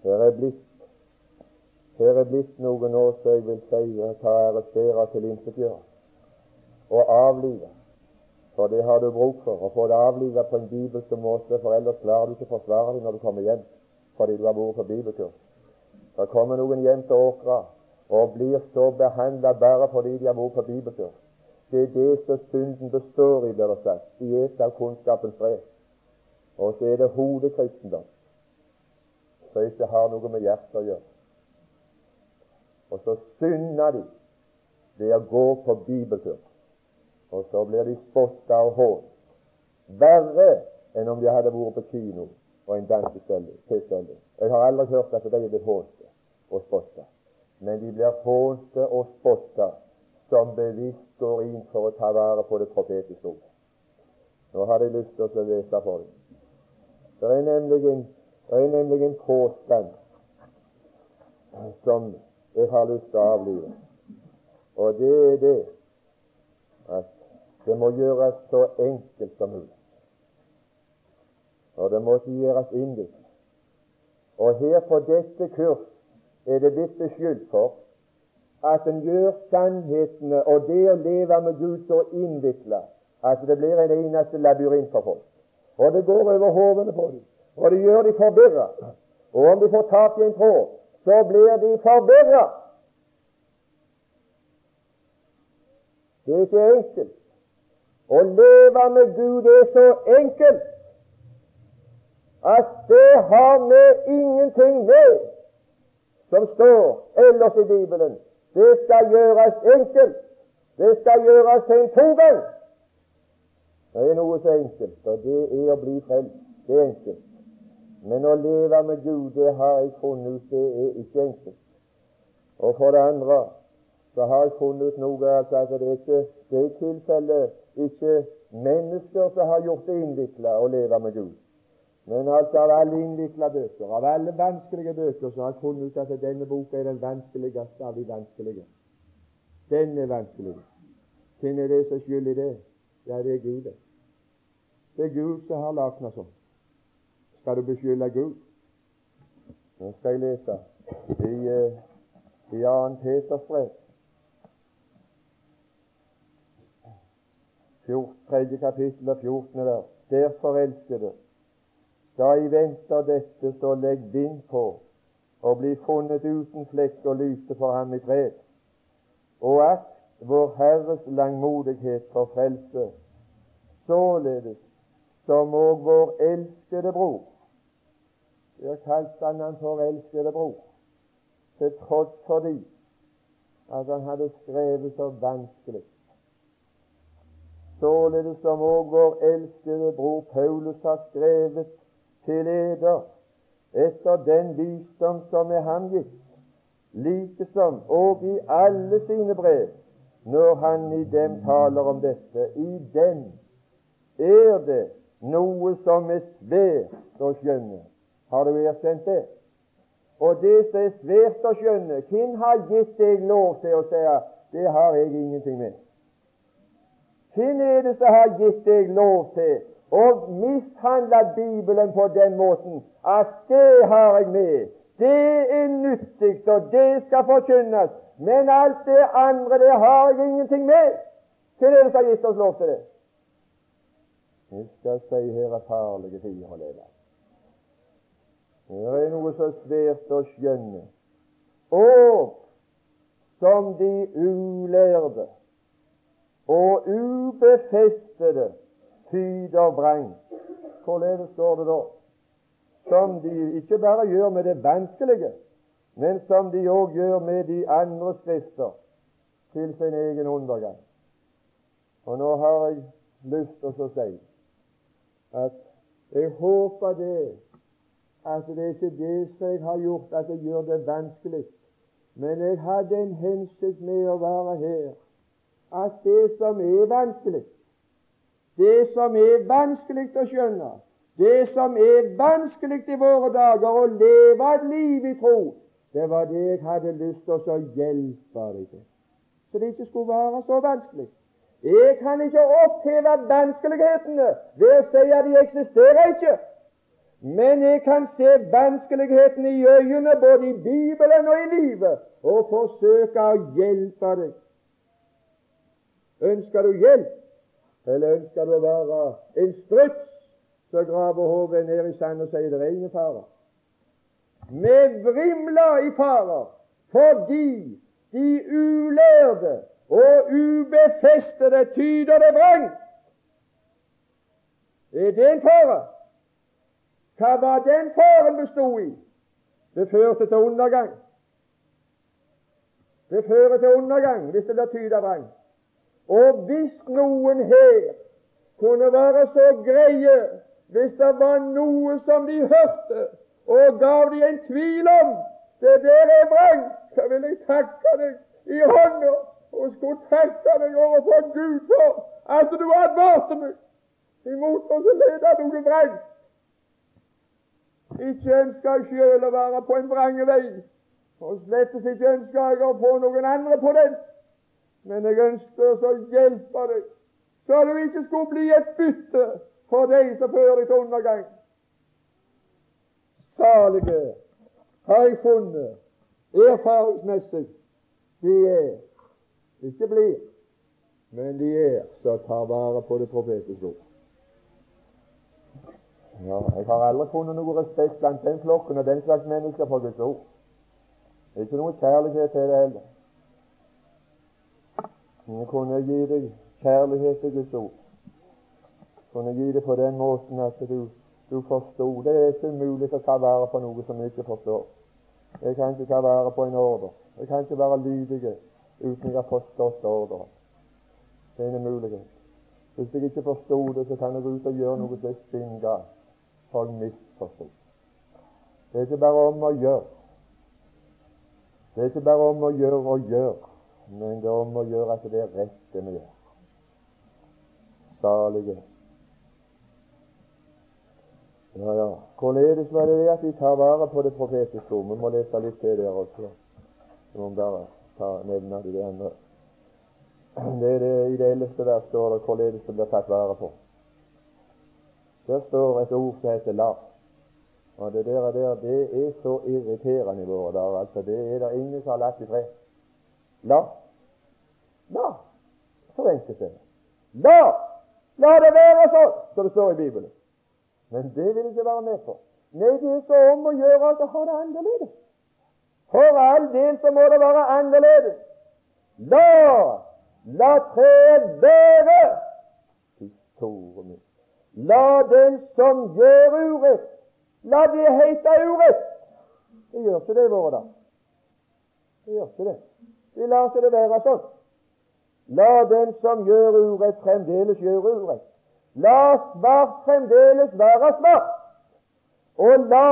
Her er blitt her er blitt noe nå som jeg vil si ta arrestere til tilintetgjøre og avlive for det har du bruk for, å få det avlivet på en bibelsk måte, for ellers klarer du ikke å forsvare det når du kommer hjem fordi du har vært på bibelkurs. Det kommer noen hjem til Åkra og blir så behandla bare fordi de har vært på bibelkurs. Det er det som synden består i, blir det sagt. i et av kunnskapens fred. Og så er det hodekristendom, som ikke har noe med hjertet å gjøre. Og så synder de ved å gå på bibelkurs. Og så blir de spotta og hånt. Verre enn om de hadde vært på kino og en dansestilling. Jeg har aldri hørt at de er blitt hånte og spotta. Men de blir hånte og spotta som bevisst går inn for å ta vare på det profetiske ord. Nå har de lyst til å lese for dem. Det er nemlig en, det er nemlig en påstand som jeg har lyst til å avlive. Og det er det det må gjøres så enkelt som mulig. Og det må ikke gjøres innviklet. Og her på dette kurs er det blitt beskyldt for at en gjør sannhetene og det å leve med Gud så innvikla at det blir en eneste labyrint for folk. Og det går over hodene på dem, og det gjør de forvirra. Og om de får tak i en tråd, så blir de forvirra. Det er ikke enkelt. Å leve med Gud er så enkelt at det har vi ingenting med som står ellers i Bibelen. Det skal gjøres enkelt. Det skal gjøres til en togang. Det er noe så enkelt, og det er å bli frelst. Det er enkelt. Men å leve med Gud, det har jeg funnet ut, det er ikke enkelt. Og for det andre så har jeg funnet ut noe altså det er ikke det er i tilfelle ikke mennesker som har gjort det innvikla å leve med Gud. Men altså av alle innvikla bøker, av alle vanskelige bøker, så har jeg funnet ut at denne boka er den vanskeligste av de vanskelige. Den er vanskelig. Hvem er det som skyld det? Ja, det er Gud. Det er Gud som har lagd noe sånt. Skal du beskylde Gud? Nå skal jeg lese i, uh, i 2. Peters brev. 3. kapittel og 14. vers. Derfor, du, da I venter dette, så legg vind på og bli funnet uten flekk og lyse for ham i fred. Og at vår Herres langmodighet for frelse, således som òg vår elskede bror Der kalte han han for elskede bror, til tross for de at han hadde skrevet så vanskelig. Således som òg vår elskede bror Paulus har skrevet til eder, etter den visdom som er ham gitt, likesom og i alle sine brev, når han i dem taler om dette. I den er det noe som er svært å skjønne. Har du erkjent det? Og det som er svært å skjønne, hvem har gitt deg lov til å si det har jeg ingenting med? Hvem er det som har gitt deg lov til å mishandle Bibelen på den måten at det har jeg med. Det er nyttig, og det skal forkynnes. Men alt det andre, det har jeg ingenting med. Hvem er det som har gitt oss lov til det? Jeg skal si her er farlige tider å leve. Det er noe så svært å skjønne. Og som de ulærde og ubefestede tyder vrang. Hvorledes står det da? Som de ikke bare gjør med det vanskelige, men som de òg gjør med de andre skrifter til sin egen undergang. Og nå har jeg lyst til å si at jeg håper det at det er ikke det som jeg har gjort at jeg gjør det vanskelig, men jeg hadde en hensikt med å være her, at det som er vanskelig, det som er vanskelig å skjønne, det som er vanskelig i våre dager å leve et liv i tro, det var det jeg hadde lyst til å hjelpe deg til. Så det ikke skulle være så vanskelig. Jeg kan ikke oppheve vanskelighetene ved å si at de eksisterer ikke. Men jeg kan se vanskelighetene i øynene, både i Bibelen og i livet, og forsøke å hjelpe deg. Ønsker du hjelp, eller ønsker du å være en struts som graver hodet ned i sanden og sier det er ingen fare? Vi vrimler i farer fordi de ulærde og ubefestede tyder det vrangt. Er det en fare? Hva var den faren bestod i? Det førte til undergang. Det fører til undergang hvis det blir tyda vrangt. Og hvis noen her kunne være så greie hvis det var noe som de hørte, og gav de en tvil om det der er vrangt, så vil jeg takke deg i hånda og skulle takke deg overfor Gud for at du advarte meg imot å lede noe vrangt. Ikke ønsker jeg sjøl å være på en vrang vei, Og slett ikke ønsker jeg å få noen andre på den, men jeg ønsker å hjelpe deg, så du ikke skulle bli et bytte for deg som fører deg til undergang. Salige har jeg funnet erfaringsmessig de er ikke blir, men de er som tar vare på det profetiske ord. Ja, jeg har aldri funnet noe respekt blant den flokken og den slags mennesker for Guds ord. Det er ikke noe kjærlighet til det heller. Men jeg kunne gi deg kjærlighet til Guds ord. Jeg kunne gi det på den måten at du, du forsto. Det er ikke mulig å ta vare på noe som jeg ikke forstår. Jeg kan ikke ta vare på en ordre. Jeg kan ikke være lydig uten jeg har forstått ordren. Det er en mulighet. Hvis jeg ikke forsto det, så kan jeg gå ut og gjøre noe som stinga. for jeg misforsto. Det er ikke bare om å gjøre. Det er ikke bare om å gjøre og gjøre, men det er om å gjøre at det er rett det vi gjør. Salige. Ja, ja. Hvorledes var det det at vi tar vare på det profetiske ord? Vi må lese litt til der også. Vi må bare ta, nevne det andre. Det er det, I det ellevte vers står det hvorledes det blir tatt vare på. Der står et ord som heter 'la'. Og det der, der det er så irriterende i våre dager. altså Det er det ingen som har latt i fred. La. La. Så er det. La! La det være sånn, som det står i Bibelen. Men det vil jeg ikke være med på. Nei, det er så om å gjøre at å ha det annerledes. For all del så må det være annerledes. La! La treet være! Store min. La den som gjør urett, La det hete urett. Det gjør ikke det i våre dager. Det gjør ikke det. Vi lar ikke det være sånn. La den som gjør urett, fremdeles gjøre urett. La svart fremdeles være svart. Og la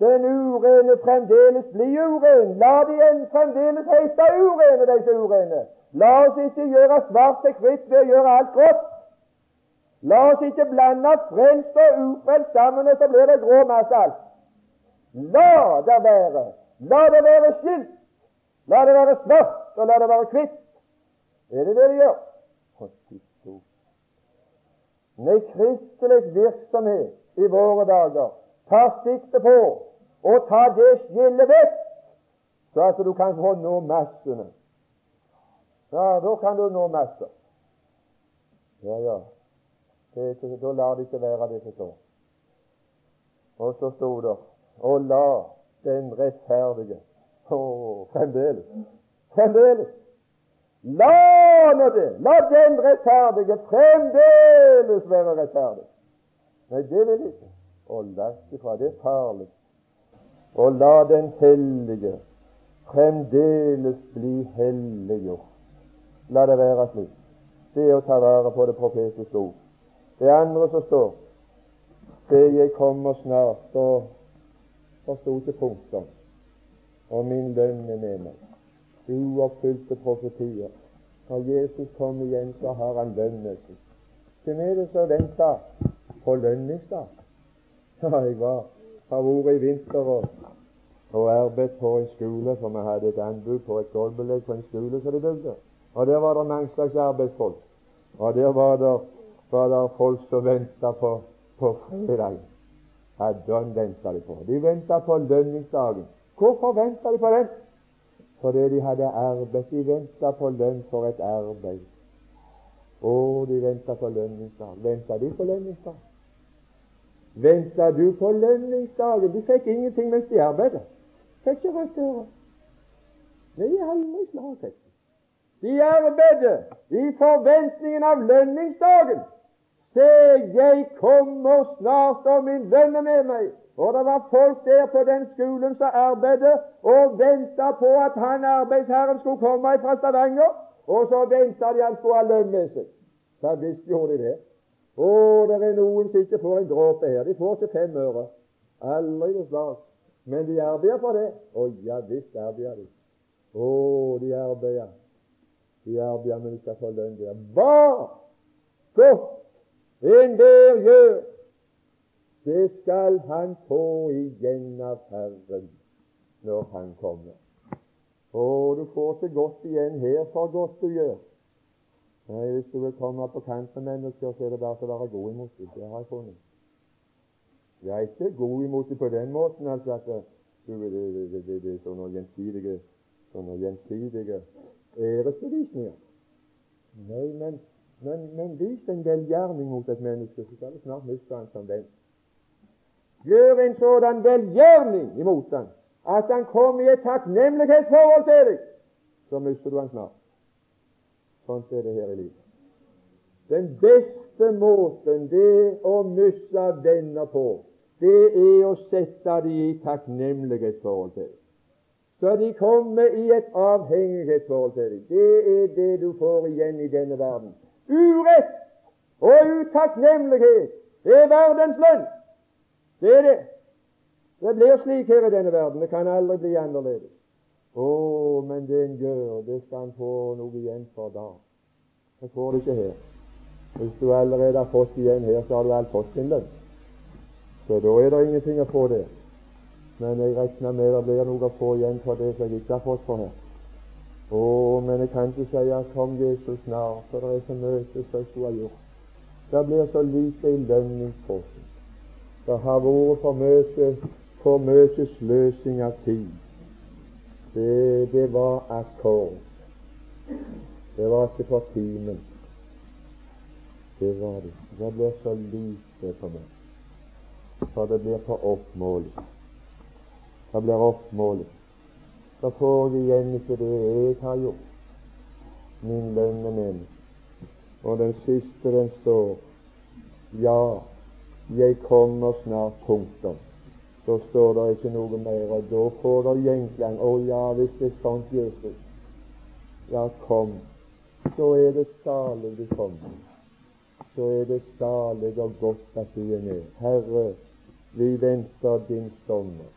den urene fremdeles bli uren. La de en fremdeles hete urene, disse urene. La oss ikke gjøre svart til hvitt ved å gjøre alt grått. La oss ikke blande frelst og ufrelst sammen, og så blir det grå masse alt. La det være. La det være skilt. La det være svart, og la det være hvitt. Er det det de gjør? Nei, kristelig virksomhet i våre dager tar sikte på å ta det skillet vekk, så at du kan få nå massene. Ja, da kan du nå masser. Ja, ja. Det, da lar det ikke være det som står. Og så sto det Og la den rettferdige Å, fremdeles. Fremdeles. La nå det! La den rettferdige fremdeles være rettferdig. Nei, det vil ikke. Og langt ifra. Det er farlig. Og la den hellige fremdeles bli helliggjort. La det være slik. Det er å ta vare på det profetiske ord. Det andre som står Se, jeg kommer snart, og forsto ikke punktum. Og min lønn er med meg. Uoppfylte profetier. Når Jesus kommer igjen, så har han lønn med seg. Hvem er det som venter på lønningsdag? Ja, jeg var, har vært i vinter og, og arbeidet på en skole, for vi hadde et anbud på et gulvbelegg på en skole som de bygde. Og der var det mange slags arbeidsfolk. Og der var det var det folk som venta på, på fredag. Ja, den venta de på. De venta på lønningsdagen. Hvorfor venta de på den? Fordi de hadde arbeid. De venta på lønn for et arbeid. Å, de venta på lønningsdag. Venta de på lønningsdag? Venta du på lønningsdagen? De fikk ingenting mens de arbeidet. Fikk ikke rødt øre. Nei, aldri slagtekst. De arbeidet i forventningen av lønningsdagen. Se, jeg kommer snart, og min venn er med meg. Og det var folk der på den skolen som arbeidet og venta på at han arbeidsherren skulle komme fra Stavanger, og så venta de han skulle ha lønn med seg. Så visst gjorde de det. Å, det er noen som ikke får en dråpe her. De får ikke fem øre. Aldri noe slag. Men de arbeider for det. Å ja visst arbeider de. Å, de arbeider. De arbeider, men de skal få lønn der. Hva godt Enhver gjør, det skal han få igjen av Herren når han kommer. Og du får ikke godt igjen her for godt du gjør. Nei, Hvis du vil komme på kant med mennesker, så er det bare til å være god imot dem. Det har jeg funnet. Jeg er ikke god imot dem på den måten altså at du, det, det, det, det er sånne gjensidige, sånne gjensidige æresbevisninger. Nei, men, men, men vis en velgjerning mot et menneske, så skal du snart miste han som venn. Gjør en sådan velgjerning imot han at han kommer i et takknemlighetsforhold til deg, så mister du han snart. Sånn er det her i livet. Den beste måten det å miste venner på, det er å sette dem i takknemlighetsforhold til deg. Så de kommer i et avhengighetsforhold til deg. Det er det du får igjen i denne verden. Urett og utakknemlighet er verdens lønn. Det er det. Det blir slik her i denne verden. Det kan aldri bli annerledes. Å, men det en gjør, det skal en få noe igjen for da. Det får du ikke her. Hvis du allerede har fått igjen her, så har du alt fått din lønn. Så da er det ingenting å få der. Men jeg regner med det blir noe å få igjen for det som jeg ikke har fått for her. Å, men jeg kan ikke si at kom Jesus snart, for det er så mye som jeg skulle ha gjort. Det blir så lite i lønningsposten. Det har vært for mye for mye sløsing av tid. Det, det var akkord. Det var ikke for timen. Det var det. Det blir så lite for meg. For det blir for oppmålet. Det blir oppmålet. Da får jeg igjen ikke det jeg har gjort. Min lønn er min. Og den siste, den står Ja, jeg kommer snart. Punktum så står det ikke noe mer. Og da får det gjenklang. Å ja, hvis det er sånt, Jesus, ja, kom. Så er det salig du kommer. Så er det salig og godt at du er med. Herre, vi venter din sommer.